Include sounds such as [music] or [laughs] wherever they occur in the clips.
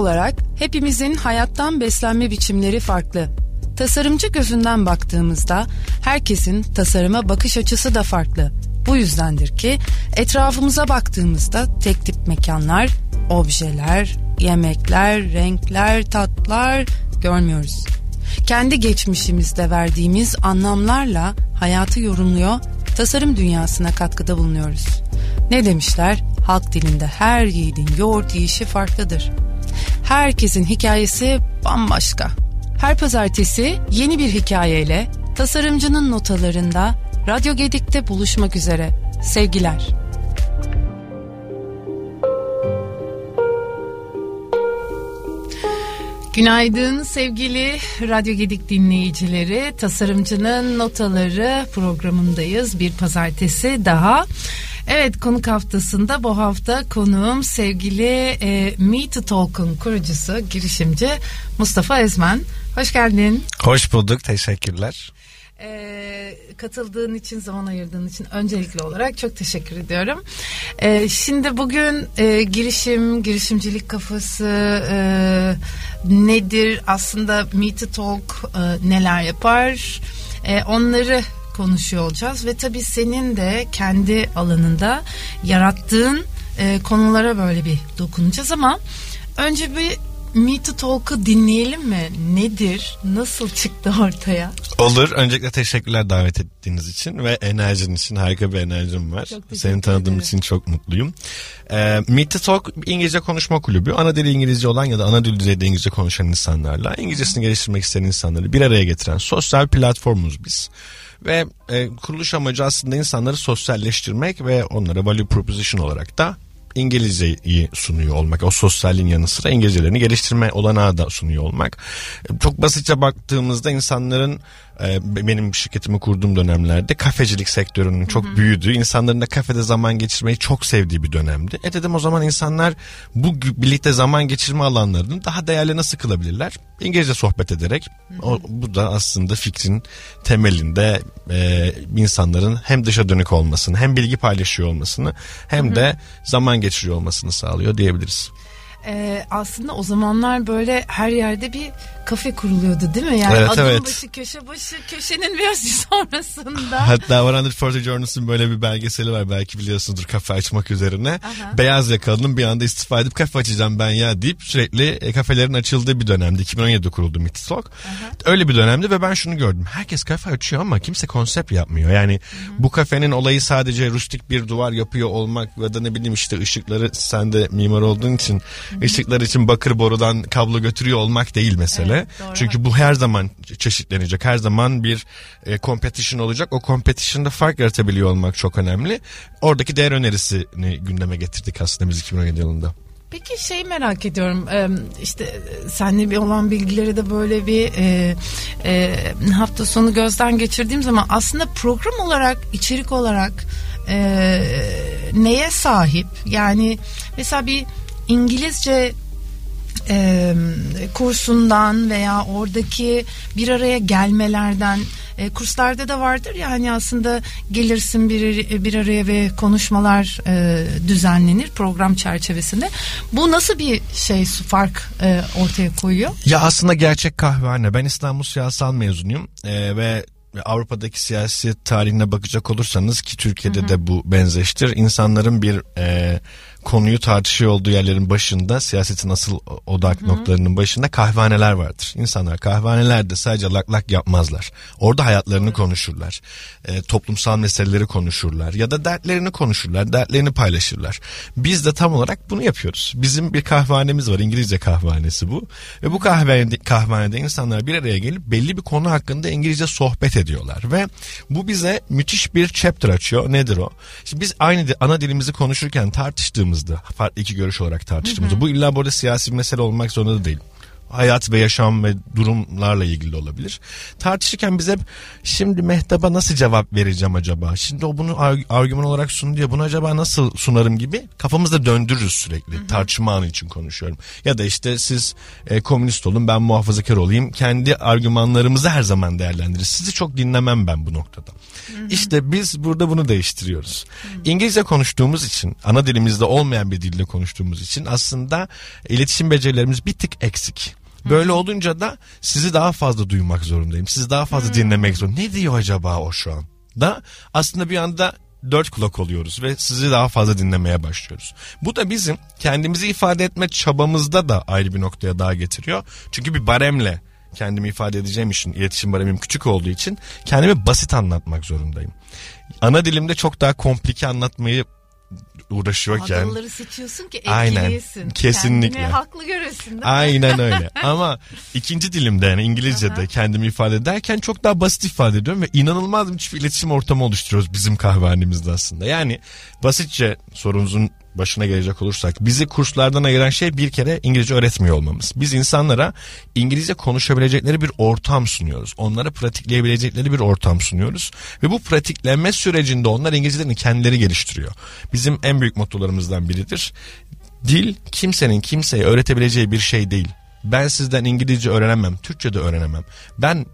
olarak hepimizin hayattan beslenme biçimleri farklı. Tasarımcı gözünden baktığımızda herkesin tasarıma bakış açısı da farklı. Bu yüzdendir ki etrafımıza baktığımızda tek tip mekanlar, objeler, yemekler, renkler, tatlar görmüyoruz. Kendi geçmişimizde verdiğimiz anlamlarla hayatı yorumluyor, tasarım dünyasına katkıda bulunuyoruz. Ne demişler? Halk dilinde her yiğidin yoğurt yiyişi farklıdır. Herkesin hikayesi bambaşka. Her pazartesi yeni bir hikayeyle tasarımcının notalarında Radyo Gedik'te buluşmak üzere. Sevgiler. Günaydın sevgili Radyo Gedik dinleyicileri. Tasarımcının Notaları programındayız. Bir pazartesi daha. Evet konuk haftasında bu hafta konuğum sevgili e, Meet Talk'un kurucusu, girişimci Mustafa Ezmen. Hoş geldin. Hoş bulduk, teşekkürler. Ee, katıldığın için, zaman ayırdığın için öncelikli olarak çok teşekkür ediyorum. Ee, şimdi bugün e, girişim, girişimcilik kafası e, nedir? Aslında Meet Talk e, neler yapar? E, onları konuşuyor olacağız ve tabii senin de kendi alanında yarattığın e, konulara böyle bir dokunacağız ama önce bir Me to Talk'ı dinleyelim mi? Nedir? Nasıl çıktı ortaya? Olur. Öncelikle teşekkürler davet ettiğiniz için ve enerjin için harika bir enerjim var. Seni tanıdığım ederim. için çok mutluyum. Ee, Meet Talk İngilizce konuşma kulübü. Ana dili İngilizce olan ya da ana dil düzeyde İngilizce konuşan insanlarla İngilizcesini geliştirmek isteyen insanları bir araya getiren sosyal platformumuz biz. Ve e, kuruluş amacı aslında insanları sosyalleştirmek ve onlara value proposition olarak da İngilizceyi sunuyor olmak. O sosyalliğin yanı sıra İngilizcelerini geliştirme olanağı da sunuyor olmak. Çok basitçe baktığımızda insanların e, benim şirketimi kurduğum dönemlerde kafecilik sektörünün çok Hı-hı. büyüdüğü, insanların da kafede zaman geçirmeyi çok sevdiği bir dönemdi. E dedim o zaman insanlar bu birlikte zaman geçirme alanlarını daha değerli nasıl kılabilirler? İngilizce sohbet ederek. O, bu da aslında fikrin temelinde e, insanların hem dışa dönük olmasını, hem bilgi paylaşıyor olmasını, hem Hı-hı. de zaman geçiriyor olmasını sağlıyor diyebiliriz e, aslında o zamanlar böyle her yerde bir kafe kuruluyordu değil mi? Yani evet, adım evet. başı köşe başı köşenin biraz [laughs] sonrasında. Hatta 140 Journals'ın böyle bir belgeseli var belki biliyorsunuzdur kafe açmak üzerine. Aha. Beyaz yakalının bir anda istifa edip kafe açacağım ben ya deyip sürekli e, kafelerin açıldığı bir dönemdi. 2017'de kuruldu Mitisok. Öyle bir dönemdi ve ben şunu gördüm. Herkes kafe açıyor ama kimse konsept yapmıyor. Yani Hı-hı. bu kafenin olayı sadece rustik bir duvar yapıyor olmak ya da ne bileyim işte ışıkları sen de mimar olduğun için ışıklar için bakır borudan kablo götürüyor olmak değil mesele. Evet, doğru. Çünkü bu her zaman çeşitlenecek. Her zaman bir e, competition olacak. O competition'da fark yaratabiliyor olmak çok önemli. Oradaki değer önerisini gündeme getirdik aslında biz 2017 yılında. Peki şey merak ediyorum işte senle bir olan bilgileri de böyle bir e, e, hafta sonu gözden geçirdiğim zaman aslında program olarak içerik olarak e, neye sahip yani mesela bir İngilizce e, kursundan veya oradaki bir araya gelmelerden e, kurslarda da vardır ya hani aslında gelirsin bir, bir araya ve konuşmalar e, düzenlenir program çerçevesinde. Bu nasıl bir şey fark e, ortaya koyuyor? Ya aslında gerçek kahvehane. Ben İstanbul Siyasal mezunuyum e, ve Avrupa'daki siyasi tarihine bakacak olursanız ki Türkiye'de hı hı. de bu benzeştir. İnsanların bir e, konuyu tartışıyor olduğu yerlerin başında siyasetin asıl odak Hı-hı. noktalarının başında kahvehaneler vardır. İnsanlar kahvehanelerde sadece lak lak yapmazlar. Orada hayatlarını konuşurlar. E, toplumsal meseleleri konuşurlar ya da dertlerini konuşurlar, dertlerini paylaşırlar. Biz de tam olarak bunu yapıyoruz. Bizim bir kahvehanemiz var. İngilizce kahvehanesi bu. Ve bu kahvehanede, kahvehanede insanlar bir araya gelip belli bir konu hakkında İngilizce sohbet ediyorlar ve bu bize müthiş bir chapter açıyor. Nedir o? Şimdi biz aynı ana dilimizi konuşurken tartıştığımız tartıştığımızda farklı iki görüş olarak tartıştığımızda hı hı. bu illa burada siyasi bir mesele olmak zorunda da değil. Hayat ve yaşam ve durumlarla ilgili olabilir. Tartışırken biz hep şimdi Mehtap'a nasıl cevap vereceğim acaba? Şimdi o bunu argüman olarak sundu diye bunu acaba nasıl sunarım gibi kafamızda döndürürüz sürekli. Hı hı. Tartışma anı için konuşuyorum. Ya da işte siz e, komünist olun ben muhafazakar olayım. Kendi argümanlarımızı her zaman değerlendiririz. Sizi çok dinlemem ben bu noktada. Hı hı. İşte biz burada bunu değiştiriyoruz. Hı hı. İngilizce konuştuğumuz için ana dilimizde olmayan bir dilde konuştuğumuz için aslında iletişim becerilerimiz bir tık eksik. Böyle olunca da sizi daha fazla duymak zorundayım. Sizi daha fazla dinlemek zorundayım. Ne diyor acaba o şu an? Da aslında bir anda dört kulak oluyoruz ve sizi daha fazla dinlemeye başlıyoruz. Bu da bizim kendimizi ifade etme çabamızda da ayrı bir noktaya daha getiriyor. Çünkü bir baremle kendimi ifade edeceğim için iletişim baremim küçük olduğu için kendimi basit anlatmak zorundayım. Ana dilimde çok daha komplike anlatmayı uğraşıyorken. Adaları seçiyorsun ki etkileyesin. Aynen kesinlikle. Kendini haklı görürsün değil mi? Aynen öyle [laughs] ama ikinci dilimde yani İngilizce'de kendimi ifade ederken çok daha basit ifade ediyorum ve inanılmaz bir iletişim ortamı oluşturuyoruz bizim kahvehanemizde aslında. Yani basitçe sorunuzun başına gelecek olursak bizi kurslardan ayıran şey bir kere İngilizce öğretmiyor olmamız. Biz insanlara İngilizce konuşabilecekleri bir ortam sunuyoruz. Onlara pratikleyebilecekleri bir ortam sunuyoruz. Ve bu pratiklenme sürecinde onlar İngilizcelerini kendileri geliştiriyor. Bizim en büyük mottolarımızdan biridir. Dil kimsenin kimseye öğretebileceği bir şey değil. Ben sizden İngilizce öğrenemem, Türkçe de öğrenemem. Ben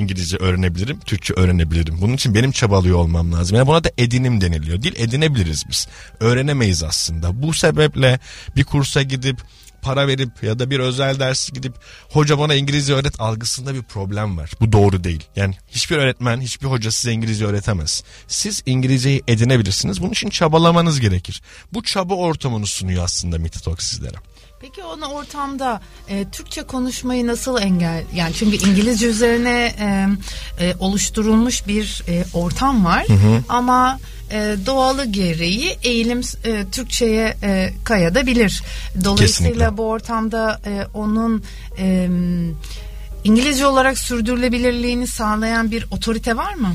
İngilizce öğrenebilirim, Türkçe öğrenebilirim. Bunun için benim çabalıyor olmam lazım. Yani buna da edinim deniliyor. Dil edinebiliriz biz. Öğrenemeyiz aslında. Bu sebeple bir kursa gidip para verip ya da bir özel ders gidip hoca bana İngilizce öğret algısında bir problem var. Bu doğru değil. Yani hiçbir öğretmen, hiçbir hoca size İngilizce öğretemez. Siz İngilizceyi edinebilirsiniz. Bunun için çabalamanız gerekir. Bu çaba ortamını sunuyor aslında Mititalk sizlere. Peki ona ortamda e, Türkçe konuşmayı nasıl engel yani çünkü İngilizce üzerine e, e, oluşturulmuş bir e, ortam var hı hı. ama e, doğalı gereği eğilim e, Türkçe'ye e, kayabilir. Dolayısıyla Kesinlikle. bu ortamda e, onun e, İngilizce olarak sürdürülebilirliğini sağlayan bir otorite var mı?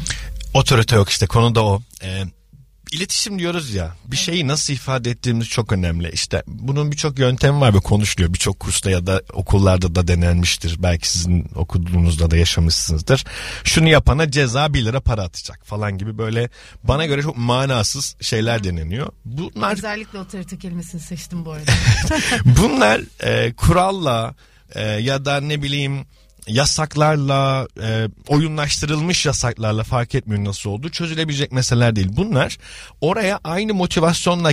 Otorite yok işte konu da o. Ee, iletişim diyoruz ya bir şeyi nasıl ifade ettiğimiz çok önemli. İşte bunun birçok yöntemi var ve konuşuluyor. Birçok kursta ya da okullarda da denenmiştir. Belki sizin okuduğunuzda da yaşamışsınızdır. Şunu yapana ceza 1 lira para atacak falan gibi böyle bana göre çok manasız şeyler deneniyor. Bunlar Özellikle otorite kelimesini seçtim bu arada. [laughs] [laughs] Bunlar e, kuralla e, ya da ne bileyim yasaklarla e, oyunlaştırılmış yasaklarla fark etmiyor nasıl oldu çözülebilecek meseleler değil. Bunlar oraya aynı motivasyonla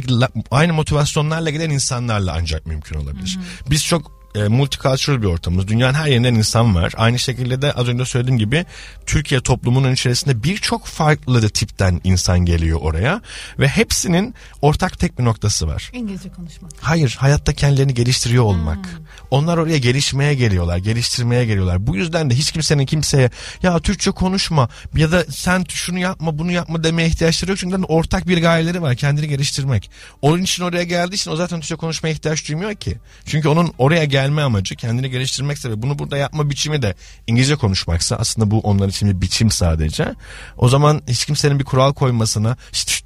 aynı motivasyonlarla giden insanlarla ancak mümkün olabilir. Hı hı. Biz çok e, multicultural bir ortamımız. Dünyanın her yerinden insan var. Aynı şekilde de az önce söylediğim gibi Türkiye toplumunun içerisinde birçok farklı tipten insan geliyor oraya ve hepsinin ortak tek bir noktası var. İngilizce konuşmak. Hayır, hayatta kendilerini geliştiriyor olmak. Hmm. Onlar oraya gelişmeye geliyorlar, geliştirmeye geliyorlar. Bu yüzden de hiç kimsenin kimseye ya Türkçe konuşma ya da sen şunu yapma, bunu yapma demeye ihtiyaçları yok. Çünkü ortak bir gayeleri var, kendini geliştirmek. Onun için oraya geldiği için o zaten Türkçe konuşmaya ihtiyaç duymuyor ki. Çünkü onun oraya gel gelme amacı kendini geliştirmekse ve bunu burada yapma biçimi de İngilizce konuşmaksa aslında bu onlar için bir biçim sadece. O zaman hiç kimsenin bir kural koymasına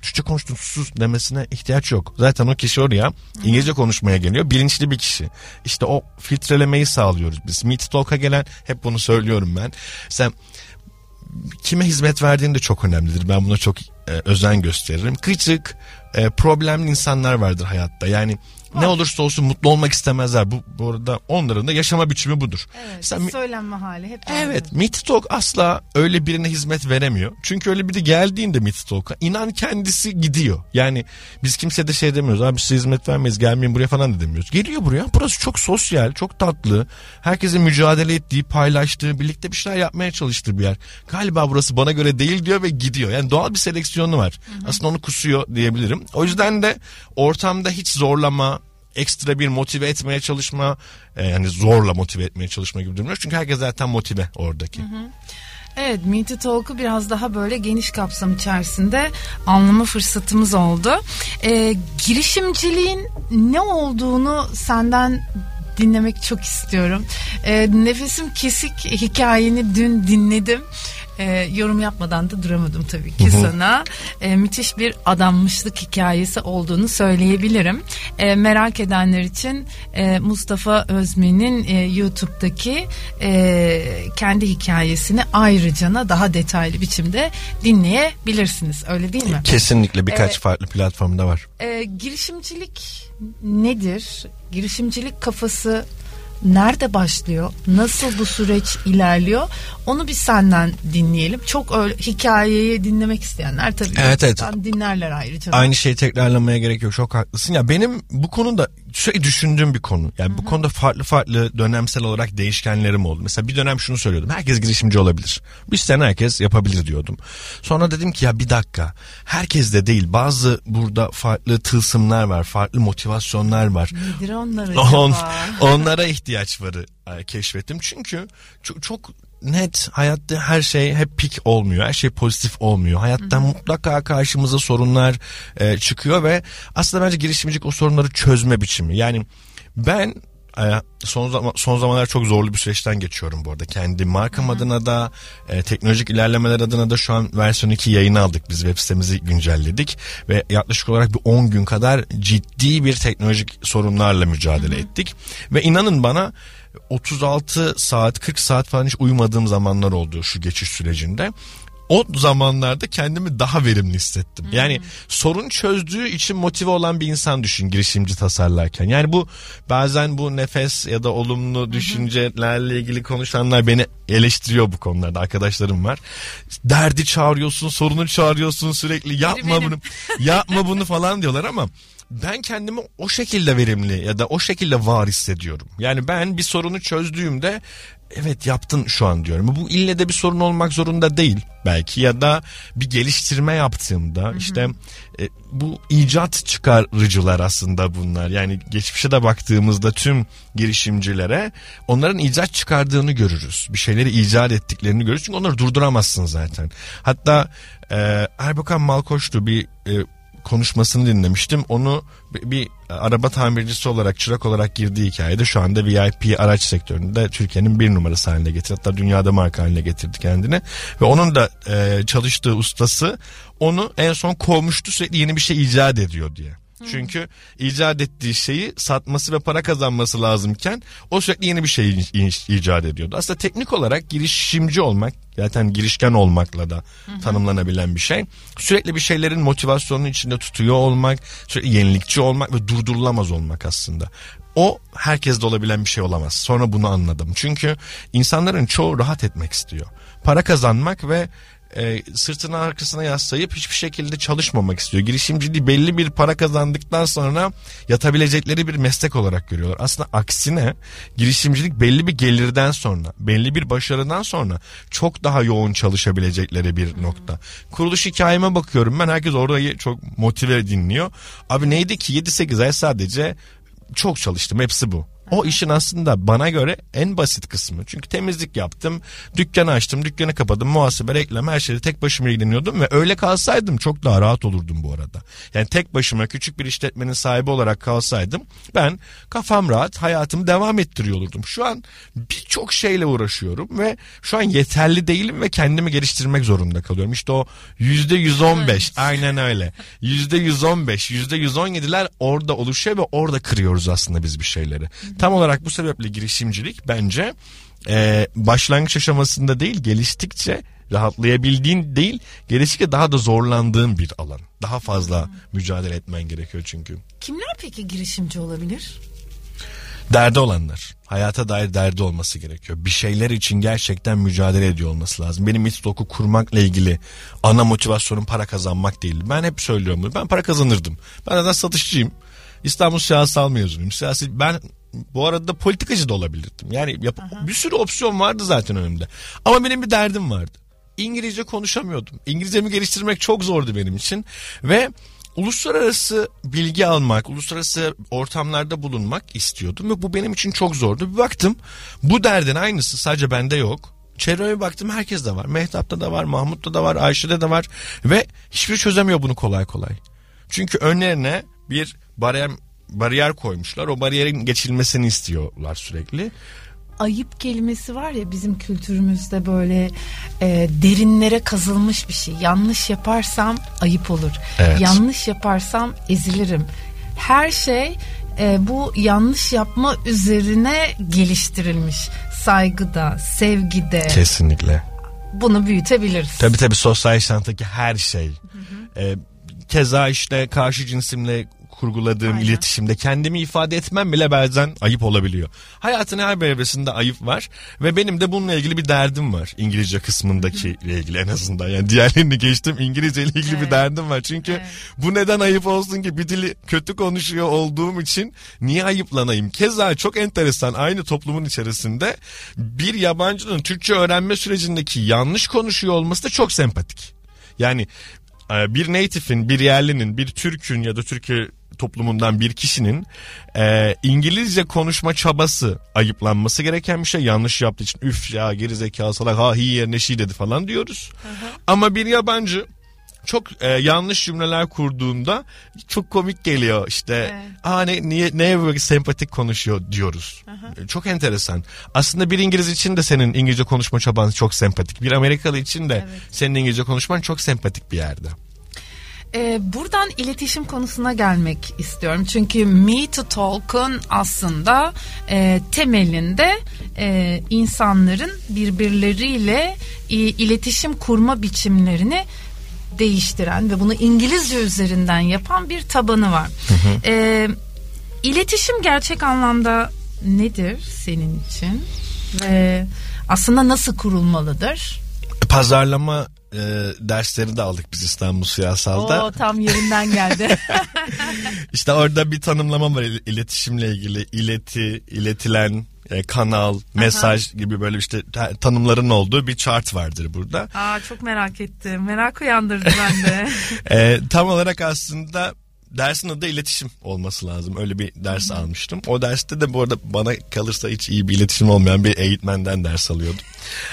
Türkçe konuştun sus demesine ihtiyaç yok. Zaten o kişi oraya İngilizce konuşmaya geliyor. Bilinçli bir kişi. İşte o filtrelemeyi sağlıyoruz biz. Meet Talk'a gelen hep bunu söylüyorum ben. Sen kime hizmet verdiğin de çok önemlidir. Ben buna çok e, özen gösteririm. Küçük e, problemli insanlar vardır hayatta. Yani ne olursa olsun mutlu olmak istemezler. Bu, bu arada onların da yaşama biçimi budur. Evet, Sen, söylenme hali hep. Evet Meet Talk asla öyle birine hizmet veremiyor. Çünkü öyle biri geldiğinde Meet Talk'a inan kendisi gidiyor. Yani biz kimseye de şey demiyoruz. Abi size hizmet vermeyiz gelmeyin buraya falan da demiyoruz. Geliyor buraya. Burası çok sosyal, çok tatlı. Herkesin mücadele ettiği, paylaştığı, birlikte bir şeyler yapmaya çalıştığı bir yer. Galiba burası bana göre değil diyor ve gidiyor. Yani doğal bir seleksiyonu var. Hı hı. Aslında onu kusuyor diyebilirim. O yüzden de ortamda hiç zorlama, ekstra bir motive etmeye çalışma e, yani zorla motive etmeye çalışma gibi durumlar. Çünkü herkes zaten motive oradaki. Hı hı. Evet Meet Talk'u biraz daha böyle geniş kapsam içerisinde anlama fırsatımız oldu. Ee, girişimciliğin ne olduğunu senden dinlemek çok istiyorum. Ee, nefesim kesik hikayeni dün dinledim. E, yorum yapmadan da duramadım tabii ki sana. E, müthiş bir adanmışlık hikayesi olduğunu söyleyebilirim. E, merak edenler için e, Mustafa Özmen'in e, YouTube'daki e, kendi hikayesini ayrıca daha detaylı biçimde dinleyebilirsiniz. Öyle değil mi? Kesinlikle birkaç e, farklı platformda var. E, girişimcilik nedir? Girişimcilik kafası nerede başlıyor? Nasıl bu süreç ilerliyor? Onu bir senden dinleyelim. Çok öyle hikayeyi dinlemek isteyenler tabii evet, evet. dinlerler ayrıca. Aynı şeyi tekrarlamaya gerek yok. Çok haklısın. Ya benim bu konuda sürekli düşündüğüm bir konu. Yani Hı-hı. bu konuda farklı farklı dönemsel olarak değişkenlerim oldu. Mesela bir dönem şunu söylüyordum. Herkes girişimci olabilir. Bir sene herkes yapabilir diyordum. Sonra dedim ki ya bir dakika. Herkes de değil. Bazı burada farklı tılsımlar var. Farklı motivasyonlar var. Nedir onlara [laughs] On, onlara ihtiyaç var e, keşfettim. Çünkü çok, çok net hayatta her şey hep pik olmuyor. Her şey pozitif olmuyor. Hayatta mutlaka karşımıza sorunlar e, çıkıyor ve aslında bence girişimcilik o sorunları çözme biçimi. Yani ben e, son zaman son zamanlar çok zorlu bir süreçten geçiyorum bu arada. Kendi markam Hı-hı. adına da e, teknolojik ilerlemeler adına da şu an versiyon 2 yayını aldık. Biz web sitemizi güncelledik ve yaklaşık olarak bir 10 gün kadar ciddi bir teknolojik sorunlarla mücadele Hı-hı. ettik. Ve inanın bana 36 saat 40 saat falan hiç uyumadığım zamanlar oldu şu geçiş sürecinde o zamanlarda kendimi daha verimli hissettim. Hmm. Yani sorun çözdüğü için motive olan bir insan düşün girişimci tasarlarken. Yani bu bazen bu nefes ya da olumlu düşüncelerle ilgili konuşanlar beni eleştiriyor bu konularda arkadaşlarım var. Derdi çağırıyorsun, sorunu çağırıyorsun sürekli yapma bunu. yapma bunu falan diyorlar ama ben kendimi o şekilde verimli ya da o şekilde var hissediyorum. Yani ben bir sorunu çözdüğümde evet yaptın şu an diyorum. Bu ille de bir sorun olmak zorunda değil belki ya da bir geliştirme yaptığımda Hı-hı. işte e, bu icat çıkarıcılar aslında bunlar. Yani geçmişe de baktığımızda tüm girişimcilere onların icat çıkardığını görürüz. Bir şeyleri icat ettiklerini görürüz. Çünkü onları durduramazsın zaten. Hatta e, Erbakan Malkoç'tu bir e, konuşmasını dinlemiştim. Onu bir, bir araba tamircisi olarak çırak olarak girdiği hikayede şu anda VIP araç sektöründe Türkiye'nin bir numarası haline getirdi. Hatta dünyada marka haline getirdi kendini. Ve onun da e, çalıştığı ustası onu en son kovmuştu sürekli yeni bir şey icat ediyor diye. Çünkü icat ettiği şeyi satması ve para kazanması lazımken o sürekli yeni bir şey icat ediyordu. Aslında teknik olarak girişimci olmak zaten girişken olmakla da tanımlanabilen bir şey. Sürekli bir şeylerin motivasyonunu içinde tutuyor olmak, sürekli yenilikçi olmak ve durdurulamaz olmak aslında. O herkeste olabilen bir şey olamaz. Sonra bunu anladım. Çünkü insanların çoğu rahat etmek istiyor. Para kazanmak ve e, sırtını arkasına yaslayıp hiçbir şekilde çalışmamak istiyor. Girişimciliği belli bir para kazandıktan sonra yatabilecekleri bir meslek olarak görüyorlar. Aslında aksine girişimcilik belli bir gelirden sonra, belli bir başarıdan sonra çok daha yoğun çalışabilecekleri bir nokta. Kuruluş hikayeme bakıyorum ben herkes orayı çok motive dinliyor. Abi neydi ki 7-8 ay sadece çok çalıştım hepsi bu. O işin aslında bana göre en basit kısmı. Çünkü temizlik yaptım, dükkanı açtım, dükkanı kapadım, muhasebe, reklam her şeyi tek başıma ilgileniyordum ve öyle kalsaydım çok daha rahat olurdum bu arada. Yani tek başıma küçük bir işletmenin sahibi olarak kalsaydım ben kafam rahat hayatımı devam ettiriyor olurdum. Şu an birçok şeyle uğraşıyorum ve şu an yeterli değilim ve kendimi geliştirmek zorunda kalıyorum. İşte o yüzde yüz on beş aynen öyle. Yüzde yüz on beş, yüzde yüz on yediler orada oluşuyor ve orada kırıyoruz aslında biz bir şeyleri. Tam olarak bu sebeple girişimcilik bence e, başlangıç aşamasında değil geliştikçe rahatlayabildiğin değil geliştikçe daha da zorlandığın bir alan. Daha fazla hmm. mücadele etmen gerekiyor çünkü. Kimler peki girişimci olabilir? Derdi olanlar. Hayata dair derdi olması gerekiyor. Bir şeyler için gerçekten mücadele ediyor olması lazım. Benim Mitstok'u kurmakla ilgili ana motivasyonum para kazanmak değil. Ben hep söylüyorum bunu. Ben para kazanırdım. Ben zaten satışçıyım. İstanbul Siyasal mezunuyum. Siyasi ben bu arada politikacı da olabilirdim. Yani yap- bir sürü opsiyon vardı zaten önümde. Ama benim bir derdim vardı. İngilizce konuşamıyordum. İngilizcemi geliştirmek çok zordu benim için ve uluslararası bilgi almak, uluslararası ortamlarda bulunmak istiyordum ve bu benim için çok zordu. Bir baktım bu derdin aynısı sadece bende yok. Çevreme baktım herkes de var. Mehtap'ta da var, Mahmut'ta da var, Ayşe'de de var ve hiçbir çözemiyor bunu kolay kolay. Çünkü önlerine bir barem bariyer koymuşlar. O bariyerin geçilmesini istiyorlar sürekli. ayıp kelimesi var ya bizim kültürümüzde böyle e, derinlere kazılmış bir şey. Yanlış yaparsam ayıp olur. Evet. Yanlış yaparsam ezilirim. Her şey e, bu yanlış yapma üzerine geliştirilmiş. Saygıda, sevgide. Kesinlikle. Bunu büyütebiliriz. Tabii tabii sosyal yaşantıdaki her şey. Hı hı. E, keza işte karşı cinsimle kurguladığım Aynen. iletişimde kendimi ifade etmem bile bazen ayıp olabiliyor. Hayatın her bir evresinde ayıp var ve benim de bununla ilgili bir derdim var. İngilizce kısmındaki ile ilgili en azından. Yani diğerlerini geçtim İngilizce ile ilgili evet. bir derdim var. Çünkü evet. bu neden ayıp olsun ki bir dili kötü konuşuyor olduğum için niye ayıplanayım? Keza çok enteresan aynı toplumun içerisinde bir yabancının Türkçe öğrenme sürecindeki yanlış konuşuyor olması da çok sempatik. Yani e, bir native'in, bir yerlinin, bir Türk'ün ya da Türkiye toplumundan bir kişinin e, İngilizce konuşma çabası ayıplanması gereken bir şey. Yanlış yaptığı için üf ya gerizekalı salak ha hi yerine şi dedi falan diyoruz. Hı hı. Ama bir yabancı çok e, yanlış cümleler kurduğunda çok komik geliyor işte. Evet. Aa ne niye neye böyle sempatik konuşuyor diyoruz. Aha. Çok enteresan. Aslında bir İngiliz için de senin İngilizce konuşma çaban çok sempatik. Bir Amerikalı için de evet. senin İngilizce konuşman çok sempatik bir yerde. Ee, buradan iletişim konusuna gelmek istiyorum. Çünkü Me to Talk'un aslında e, temelinde e, insanların birbirleriyle e, iletişim kurma biçimlerini değiştiren ve bunu İngilizce üzerinden yapan bir tabanı var. Hı hı. E, iletişim gerçek anlamda nedir senin için? Ve aslında nasıl kurulmalıdır? Pazarlama e, dersleri de aldık biz İstanbul Siyasal'da. Oo, tam yerinden geldi. [laughs] [laughs] İşte orada bir tanımlama var iletişimle ilgili. İleti, iletilen, e, kanal, mesaj Aha. gibi böyle işte tanımların olduğu bir chart vardır burada. Aa çok merak ettim. Merak uyandırdı bende. [laughs] e, tam olarak aslında dersin adı iletişim olması lazım. Öyle bir ders almıştım. O derste de bu arada bana kalırsa hiç iyi bir iletişim olmayan bir eğitmenden ders alıyordum.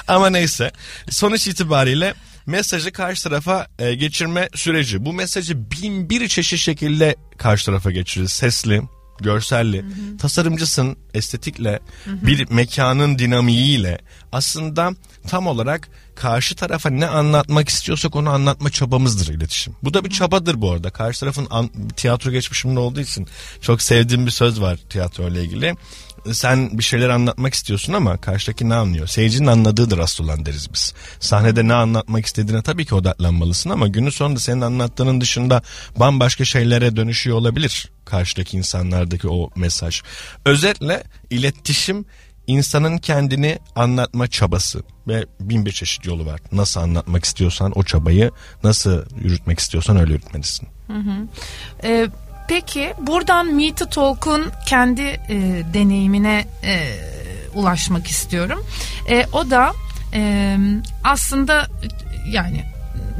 Ama neyse sonuç itibariyle mesajı karşı tarafa e, geçirme süreci. Bu mesajı bin bir çeşit şekilde karşı tarafa geçiririz. Sesli, görselli, hı hı. tasarımcısın estetikle, hı hı. bir mekanın dinamiğiyle aslında tam olarak karşı tarafa ne anlatmak istiyorsak onu anlatma çabamızdır iletişim. Bu da bir çabadır bu arada. Karşı tarafın an, tiyatro geçmişimde olduğu için çok sevdiğim bir söz var tiyatro ile ilgili sen bir şeyler anlatmak istiyorsun ama karşıdaki ne anlıyor? Seyircinin anladığıdır asıl olan deriz biz. Sahnede ne anlatmak istediğine tabii ki odaklanmalısın ama günün sonunda senin anlattığının dışında bambaşka şeylere dönüşüyor olabilir karşıdaki insanlardaki o mesaj. Özetle iletişim insanın kendini anlatma çabası ve bin bir çeşit yolu var. Nasıl anlatmak istiyorsan o çabayı nasıl yürütmek istiyorsan öyle yürütmelisin. Hı hı. Ee, Peki buradan Meet the Talk'un kendi e, deneyimine e, ulaşmak istiyorum. E, o da e, aslında yani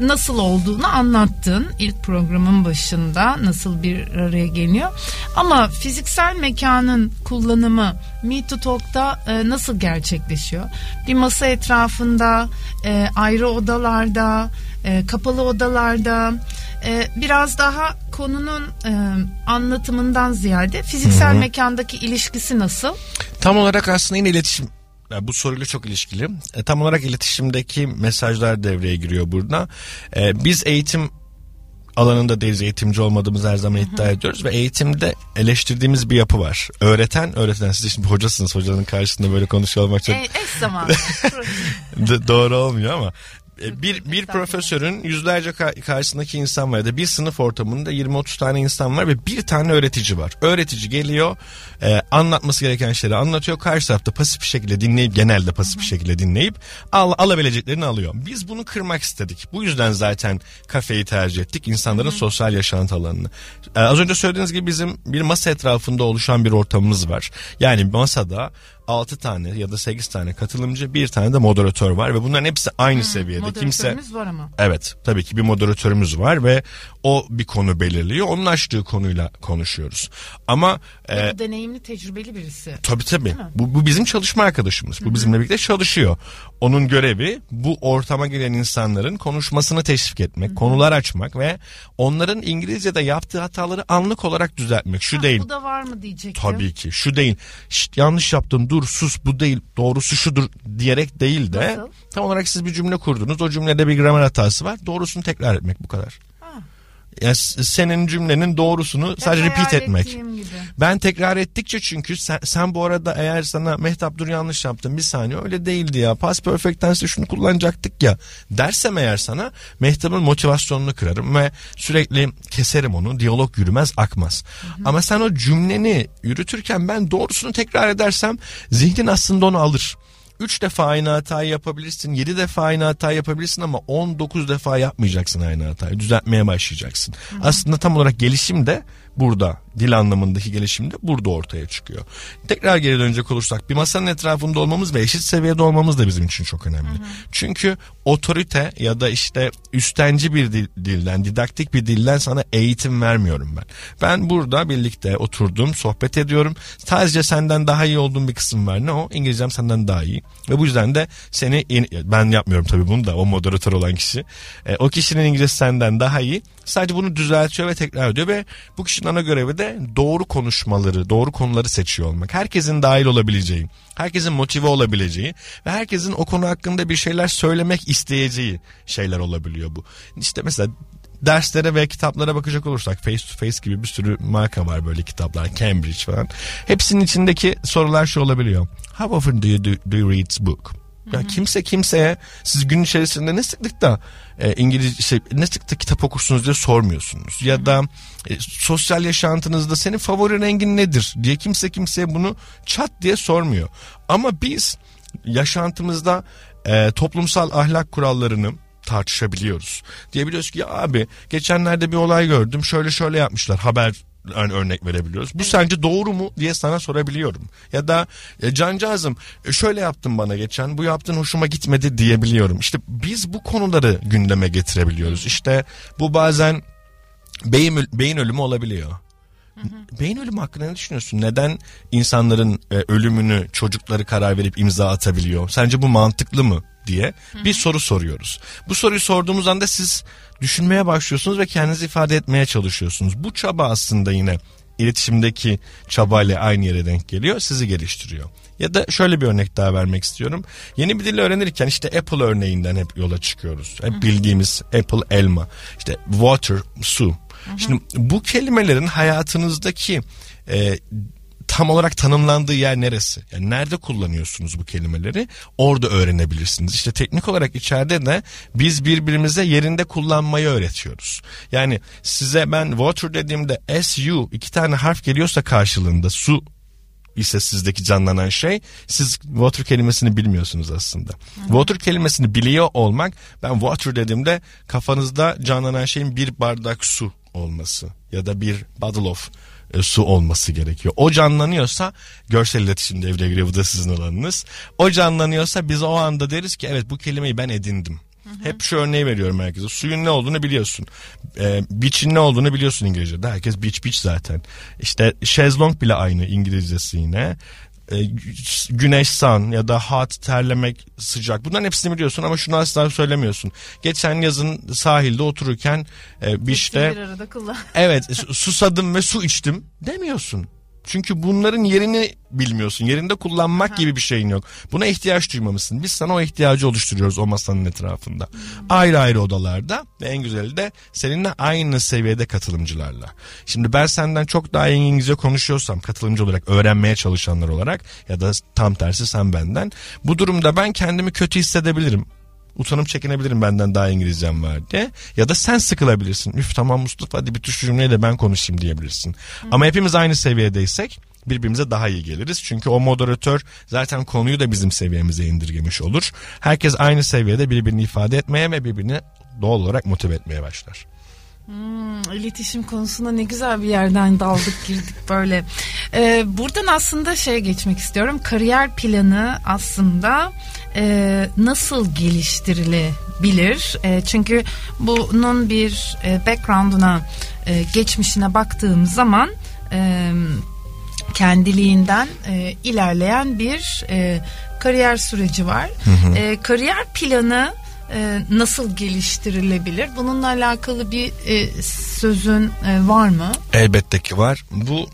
nasıl olduğunu anlattın ilk programın başında nasıl bir araya geliyor. Ama fiziksel mekanın kullanımı Meet to Talk'ta e, nasıl gerçekleşiyor? Bir masa etrafında, e, ayrı odalarda, e, kapalı odalarda e, biraz daha konunun e, anlatımından ziyade fiziksel Hı-hı. mekandaki ilişkisi nasıl? Tam olarak aslında yine iletişim bu soruyla çok ilişkili. E, tam olarak iletişimdeki mesajlar devreye giriyor burada. E, biz eğitim alanında değiliz eğitimci olmadığımız her zaman iddia ediyoruz ve eğitimde eleştirdiğimiz bir yapı var. Öğreten, öğreten siz şimdi hocasınız hocanın karşısında böyle konuşuyor olmak çok... E, eş zaman. [laughs] Doğru olmuyor ama bir bir profesörün yüzlerce karşısındaki insan var ya da bir sınıf ortamında 20-30 tane insan var ve bir tane öğretici var. Öğretici geliyor e, anlatması gereken şeyleri anlatıyor. Karşı tarafta pasif bir şekilde dinleyip genelde pasif bir şekilde dinleyip al, alabileceklerini alıyor. Biz bunu kırmak istedik. Bu yüzden zaten kafeyi tercih ettik. insanların Hı-hı. sosyal yaşantı alanını. E, az önce söylediğiniz gibi bizim bir masa etrafında oluşan bir ortamımız var. Yani masada 6 tane ya da 8 tane katılımcı bir tane de moderatör var ve bunların hepsi aynı hmm, seviyede. Moderatörümüz Kimse, var ama. Evet tabii ki bir moderatörümüz var ve o bir konu belirliyor. Onun açtığı konuyla konuşuyoruz. Ama e, bu deneyimli tecrübeli birisi. Tabii tabii. Bu, bu bizim çalışma arkadaşımız. Bu bizimle birlikte çalışıyor. Onun görevi bu ortama gelen insanların konuşmasını teşvik etmek, Hı-hı. konular açmak ve onların İngilizce'de yaptığı hataları anlık olarak düzeltmek. Şu ha, değil. Bu da var mı diyecektim. Tabii ki. Şu değil. Şşt, yanlış yaptın dur sus bu değil doğrusu şudur diyerek değil de Nasıl? tam olarak siz bir cümle kurdunuz o cümlede bir gramer hatası var doğrusunu tekrar etmek bu kadar yani senin cümlenin doğrusunu tekrar sadece repeat etmek. Gibi. Ben tekrar ettikçe çünkü sen, sen bu arada eğer sana Mehtap dur yanlış yaptın bir saniye öyle değildi ya. Past perfect tense'de şunu kullanacaktık ya dersem eğer sana Mehtap'ın motivasyonunu kırarım ve sürekli keserim onu. Diyalog yürümez akmaz. Hı hı. Ama sen o cümleni yürütürken ben doğrusunu tekrar edersem zihnin aslında onu alır. 3 defa aynı hatayı yapabilirsin. 7 defa aynı hatayı yapabilirsin ama 19 defa yapmayacaksın aynı hatayı. Düzeltmeye başlayacaksın. Hı. Aslında tam olarak gelişim de burada dil anlamındaki gelişim de burada ortaya çıkıyor. Tekrar geri dönecek olursak bir masanın etrafında olmamız ve eşit seviyede olmamız da bizim için çok önemli. Hı hı. Çünkü otorite ya da işte üstenci bir dil, dilden, didaktik bir dilden sana eğitim vermiyorum ben. Ben burada birlikte oturdum, sohbet ediyorum. Sadece senden daha iyi olduğum bir kısım var. Ne o? İngilizcem senden daha iyi. Ve bu yüzden de seni ben yapmıyorum tabii bunu da o moderatör olan kişi. E, o kişinin İngilizcesi senden daha iyi. Sadece bunu düzeltiyor ve tekrar ediyor ve bu kişinin ana görevi de doğru konuşmaları, doğru konuları seçiyor olmak. Herkesin dahil olabileceği, herkesin motive olabileceği ve herkesin o konu hakkında bir şeyler söylemek isteyeceği şeyler olabiliyor bu. İşte mesela derslere ve kitaplara bakacak olursak face to face gibi bir sürü marka var böyle kitaplar Cambridge falan. Hepsinin içindeki sorular şu olabiliyor. How often do you, do, do you read book? Ya kimse kimseye siz gün içerisinde ne sıklıkta e, İngilizce şey, ne sıklıkta kitap okursunuz diye sormuyorsunuz. Ya da e, sosyal yaşantınızda senin favori rengin nedir diye kimse kimseye bunu çat diye sormuyor. Ama biz yaşantımızda e, toplumsal ahlak kurallarını tartışabiliyoruz. Diyebiliyoruz ki ya abi geçenlerde bir olay gördüm şöyle şöyle yapmışlar haber örnek verebiliyoruz. Bu sence doğru mu diye sana sorabiliyorum. Ya da e, cancağızım e, şöyle yaptın bana geçen bu yaptığın hoşuma gitmedi diyebiliyorum. İşte biz bu konuları gündeme getirebiliyoruz. İşte bu bazen beyin, beyin ölümü olabiliyor. Beyin ölümü hakkında ne düşünüyorsun? Neden insanların e, ölümünü çocukları karar verip imza atabiliyor? Sence bu mantıklı mı diye bir soru soruyoruz. Bu soruyu sorduğumuz anda siz düşünmeye başlıyorsunuz ve kendinizi ifade etmeye çalışıyorsunuz. Bu çaba aslında yine iletişimdeki çabayla aynı yere denk geliyor, sizi geliştiriyor. Ya da şöyle bir örnek daha vermek istiyorum. Yeni bir dil öğrenirken işte Apple örneğinden hep yola çıkıyoruz. Hep bildiğimiz Apple elma, işte water su. Şimdi bu kelimelerin hayatınızdaki e, tam olarak tanımlandığı yer neresi? Yani nerede kullanıyorsunuz bu kelimeleri? Orada öğrenebilirsiniz. İşte teknik olarak içeride de biz birbirimize yerinde kullanmayı öğretiyoruz. Yani size ben water dediğimde su iki tane harf geliyorsa karşılığında su ise sizdeki canlanan şey siz water kelimesini bilmiyorsunuz aslında. Hı. Water kelimesini biliyor olmak ben water dediğimde kafanızda canlanan şeyin bir bardak su olması ya da bir bottle of su olması gerekiyor. O canlanıyorsa görsel iletişim devreye giriyor bu da sizin alanınız. O canlanıyorsa biz o anda deriz ki evet bu kelimeyi ben edindim. Hep şu örneği veriyorum herkese. Suyun ne olduğunu biliyorsun. Ee, beach'in ne olduğunu biliyorsun İngilizce'de. Herkes beach beach zaten. İşte şezlong bile aynı İngilizcesi yine e, güneş san ya da hot terlemek sıcak bunların hepsini biliyorsun ama şunu asla söylemiyorsun. Geçen yazın sahilde otururken e, işte evet susadım ve su içtim demiyorsun. Çünkü bunların yerini bilmiyorsun. Yerinde kullanmak Aha. gibi bir şeyin yok. Buna ihtiyaç duymamışsın. Biz sana o ihtiyacı oluşturuyoruz o masanın etrafında. Hmm. Ayrı ayrı odalarda ve en güzeli de seninle aynı seviyede katılımcılarla. Şimdi ben senden çok daha iyi İngilizce konuşuyorsam katılımcı olarak öğrenmeye çalışanlar olarak ya da tam tersi sen benden. Bu durumda ben kendimi kötü hissedebilirim utanıp çekinebilirim benden daha İngilizcem var diye. Ya da sen sıkılabilirsin. Üf tamam Mustafa hadi bir şu cümleyi de ben konuşayım diyebilirsin. Hı. Ama hepimiz aynı seviyedeysek birbirimize daha iyi geliriz. Çünkü o moderatör zaten konuyu da bizim seviyemize indirgemiş olur. Herkes aynı seviyede birbirini ifade etmeye ve birbirini doğal olarak motive etmeye başlar. Hmm, iletişim konusunda ne güzel bir yerden daldık girdik böyle. Ee, buradan aslında şey geçmek istiyorum. Kariyer planı aslında e, nasıl geliştirilebilir? E, çünkü bunun bir e, background'una, e, geçmişine baktığım zaman e, kendiliğinden e, ilerleyen bir e, kariyer süreci var. Hı hı. E, kariyer planı e, nasıl geliştirilebilir? Bununla alakalı bir e, sözün e, var mı? Elbette ki var. Bu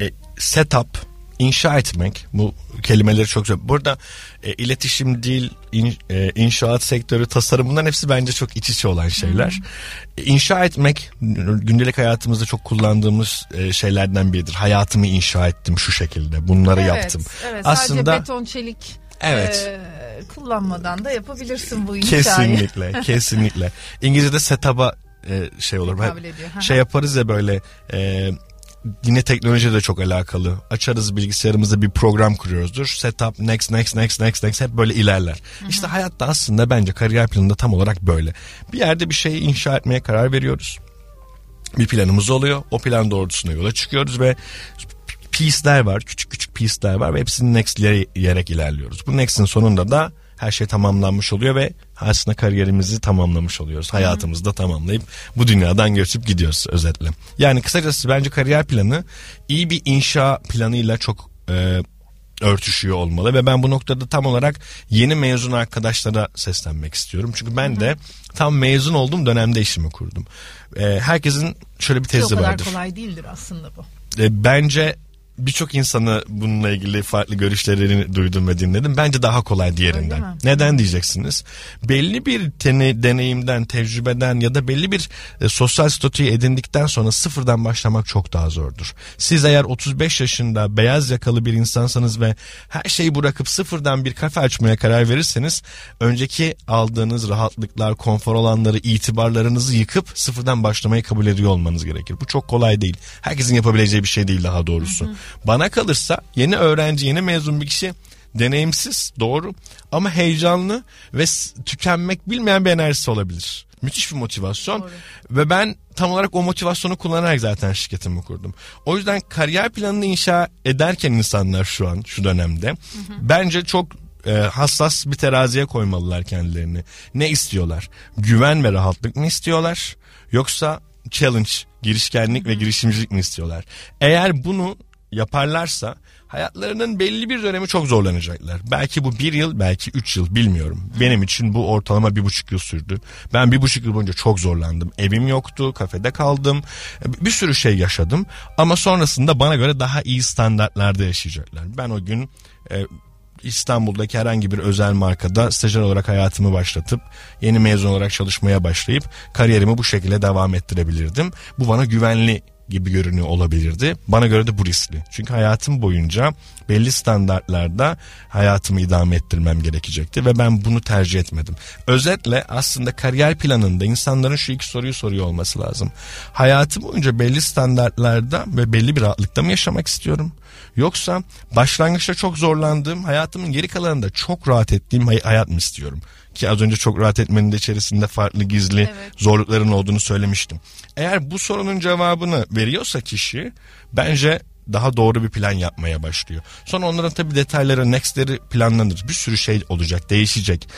e, setup inşa etmek bu kelimeleri çok güzel. Burada e, iletişim, dil, in, e, inşaat sektörü, tasarım bunların hepsi bence çok iç içe olan şeyler. Hmm. İnşa etmek gündelik hayatımızda çok kullandığımız e, şeylerden biridir. Hayatımı inşa ettim şu şekilde. Bunları evet, yaptım. Evet, Aslında sadece beton, çelik Evet. E, kullanmadan da yapabilirsin bu inşayı. Kesinlikle, [laughs] kesinlikle. İngilizce'de setup'a e, şey olur. Şey yaparız ya böyle e, yine teknoloji de çok alakalı. Açarız bilgisayarımızda bir program kuruyoruzdur. Setup, next, next, next, next, next hep böyle ilerler. Hı hı. İşte hayatta aslında bence kariyer planında tam olarak böyle. Bir yerde bir şeyi inşa etmeye karar veriyoruz. Bir planımız oluyor. O plan doğrultusunda yola çıkıyoruz ve piece'ler var. Küçük küçük piece'ler var ve hepsini next yere ilerliyoruz. Bu next'in sonunda da her şey tamamlanmış oluyor ve aslında kariyerimizi tamamlamış oluyoruz. Hayatımızı da tamamlayıp bu dünyadan göçüp gidiyoruz özetle. Yani kısacası bence kariyer planı iyi bir inşa planıyla çok e, örtüşüyor olmalı ve ben bu noktada tam olarak yeni mezun arkadaşlara seslenmek istiyorum. Çünkü ben de tam mezun olduğum dönemde işimi kurdum. E, herkesin şöyle bir tezi vardır. O kadar vardır. kolay değildir aslında bu. E, bence birçok insanı bununla ilgili farklı görüşlerini duydum ve dinledim. Bence daha kolay diğerinden. Neden diyeceksiniz? Belli bir tene, deneyimden, tecrübeden ya da belli bir e, sosyal statüyü edindikten sonra sıfırdan başlamak çok daha zordur. Siz eğer 35 yaşında beyaz yakalı bir insansanız ve her şeyi bırakıp sıfırdan bir kafe açmaya karar verirseniz önceki aldığınız rahatlıklar, konfor alanları, itibarlarınızı yıkıp sıfırdan başlamayı kabul ediyor olmanız gerekir. Bu çok kolay değil. Herkesin yapabileceği bir şey değil daha doğrusu. Hı hı. Bana kalırsa yeni öğrenci, yeni mezun bir kişi deneyimsiz doğru ama heyecanlı ve tükenmek bilmeyen bir enerjisi olabilir. Müthiş bir motivasyon doğru. ve ben tam olarak o motivasyonu kullanarak zaten şirketimi kurdum. O yüzden kariyer planını inşa ederken insanlar şu an şu dönemde hı hı. bence çok e, hassas bir teraziye koymalılar kendilerini. Ne istiyorlar? Güven ve rahatlık mı istiyorlar? Yoksa challenge, girişkenlik hı hı. ve girişimcilik mi istiyorlar? Eğer bunu yaparlarsa hayatlarının belli bir dönemi çok zorlanacaklar. Belki bu bir yıl belki üç yıl bilmiyorum. Benim için bu ortalama bir buçuk yıl sürdü. Ben bir buçuk yıl boyunca çok zorlandım. Evim yoktu kafede kaldım bir sürü şey yaşadım. Ama sonrasında bana göre daha iyi standartlarda yaşayacaklar. Ben o gün e, İstanbul'daki herhangi bir özel markada stajyer olarak hayatımı başlatıp yeni mezun olarak çalışmaya başlayıp kariyerimi bu şekilde devam ettirebilirdim. Bu bana güvenli gibi görünüyor olabilirdi. Bana göre de bu riskli. Çünkü hayatım boyunca belli standartlarda hayatımı idame ettirmem gerekecekti ve ben bunu tercih etmedim. Özetle aslında kariyer planında insanların şu iki soruyu soruyor olması lazım. Hayatım boyunca belli standartlarda ve belli bir rahatlıkta mı yaşamak istiyorum? Yoksa başlangıçta çok zorlandığım, hayatımın geri kalanında çok rahat ettiğim hayat mı istiyorum? Ki az önce çok rahat etmenin de içerisinde farklı gizli evet. zorlukların olduğunu söylemiştim. Eğer bu sorunun cevabını veriyorsa kişi bence daha doğru bir plan yapmaya başlıyor. Sonra onların tabii detayları, nextleri planlanır. Bir sürü şey olacak, değişecek.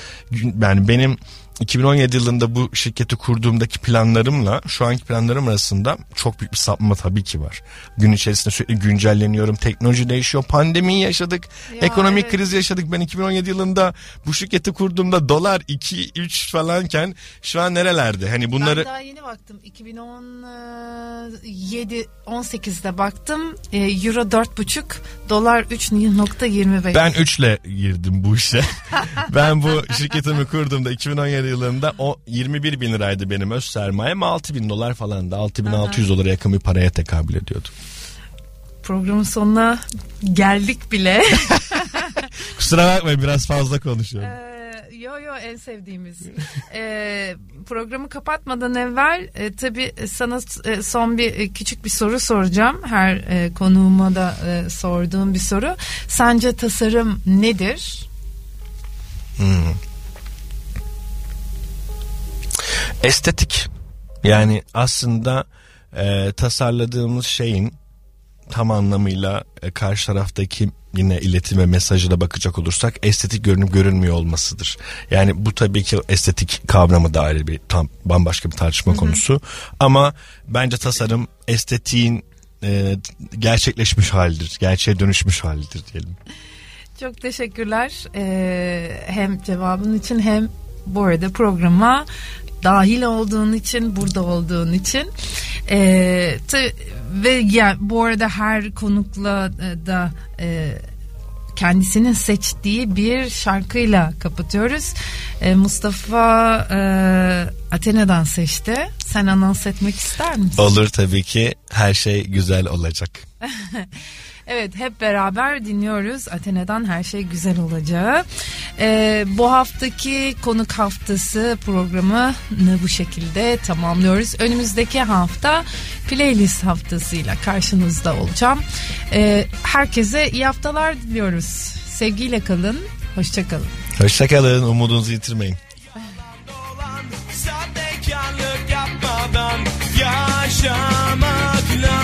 Yani benim 2017 yılında bu şirketi kurduğumdaki planlarımla şu anki planlarım arasında çok büyük bir sapma tabii ki var. Gün içerisinde sürekli güncelleniyorum. Teknoloji değişiyor. Pandemiyi yaşadık. Ya, ekonomik evet. kriz yaşadık. Ben 2017 yılında bu şirketi kurduğumda dolar 2 3 falanken şu an nerelerde? Hani bunları Ben daha yeni baktım. 2017 18'de baktım. E, Euro 4,5, dolar 3.25. Ben 3 ile girdim bu işe. [laughs] ben bu şirketimi kurduğumda 2017 yılında o 21 bin liraydı benim öz sermayem 6 bin dolar falan da 6 bin 600 dolara yakın bir paraya tekabül ediyordu. Programın sonuna geldik bile. [laughs] Kusura bakmayın biraz fazla konuşuyorum. Ee, yo yo en sevdiğimiz. ee, programı kapatmadan evvel e, tabii sana e, son bir e, küçük bir soru soracağım. Her e, konuğuma da e, sorduğum bir soru. Sence tasarım nedir? Hmm. Estetik. Yani aslında e, tasarladığımız şeyin tam anlamıyla e, karşı taraftaki yine iletim ve mesajına bakacak olursak estetik görünüp görünmüyor olmasıdır. Yani bu tabii ki estetik kavramı da ayrı bir tam bambaşka bir tartışma Hı-hı. konusu. Ama bence tasarım estetiğin e, gerçekleşmiş halidir. Gerçeğe dönüşmüş halidir diyelim. Çok teşekkürler. Ee, hem cevabın için hem bu arada programa dahil olduğun için, burada olduğun için. E, te, ve ya bu arada her konukla da e, kendisinin seçtiği bir şarkıyla kapatıyoruz. E, Mustafa e, Athena'dan seçti. Sen anons etmek ister misin? Olur tabii ki. Her şey güzel olacak. [laughs] Evet hep beraber dinliyoruz Athena'dan her şey güzel olacağı. Ee, bu haftaki konuk haftası programını bu şekilde tamamlıyoruz. Önümüzdeki hafta playlist haftasıyla karşınızda olacağım. Ee, herkese iyi haftalar diliyoruz. Sevgiyle kalın, hoşçakalın. Hoşçakalın, umudunuzu yitirmeyin. yaşamak lazım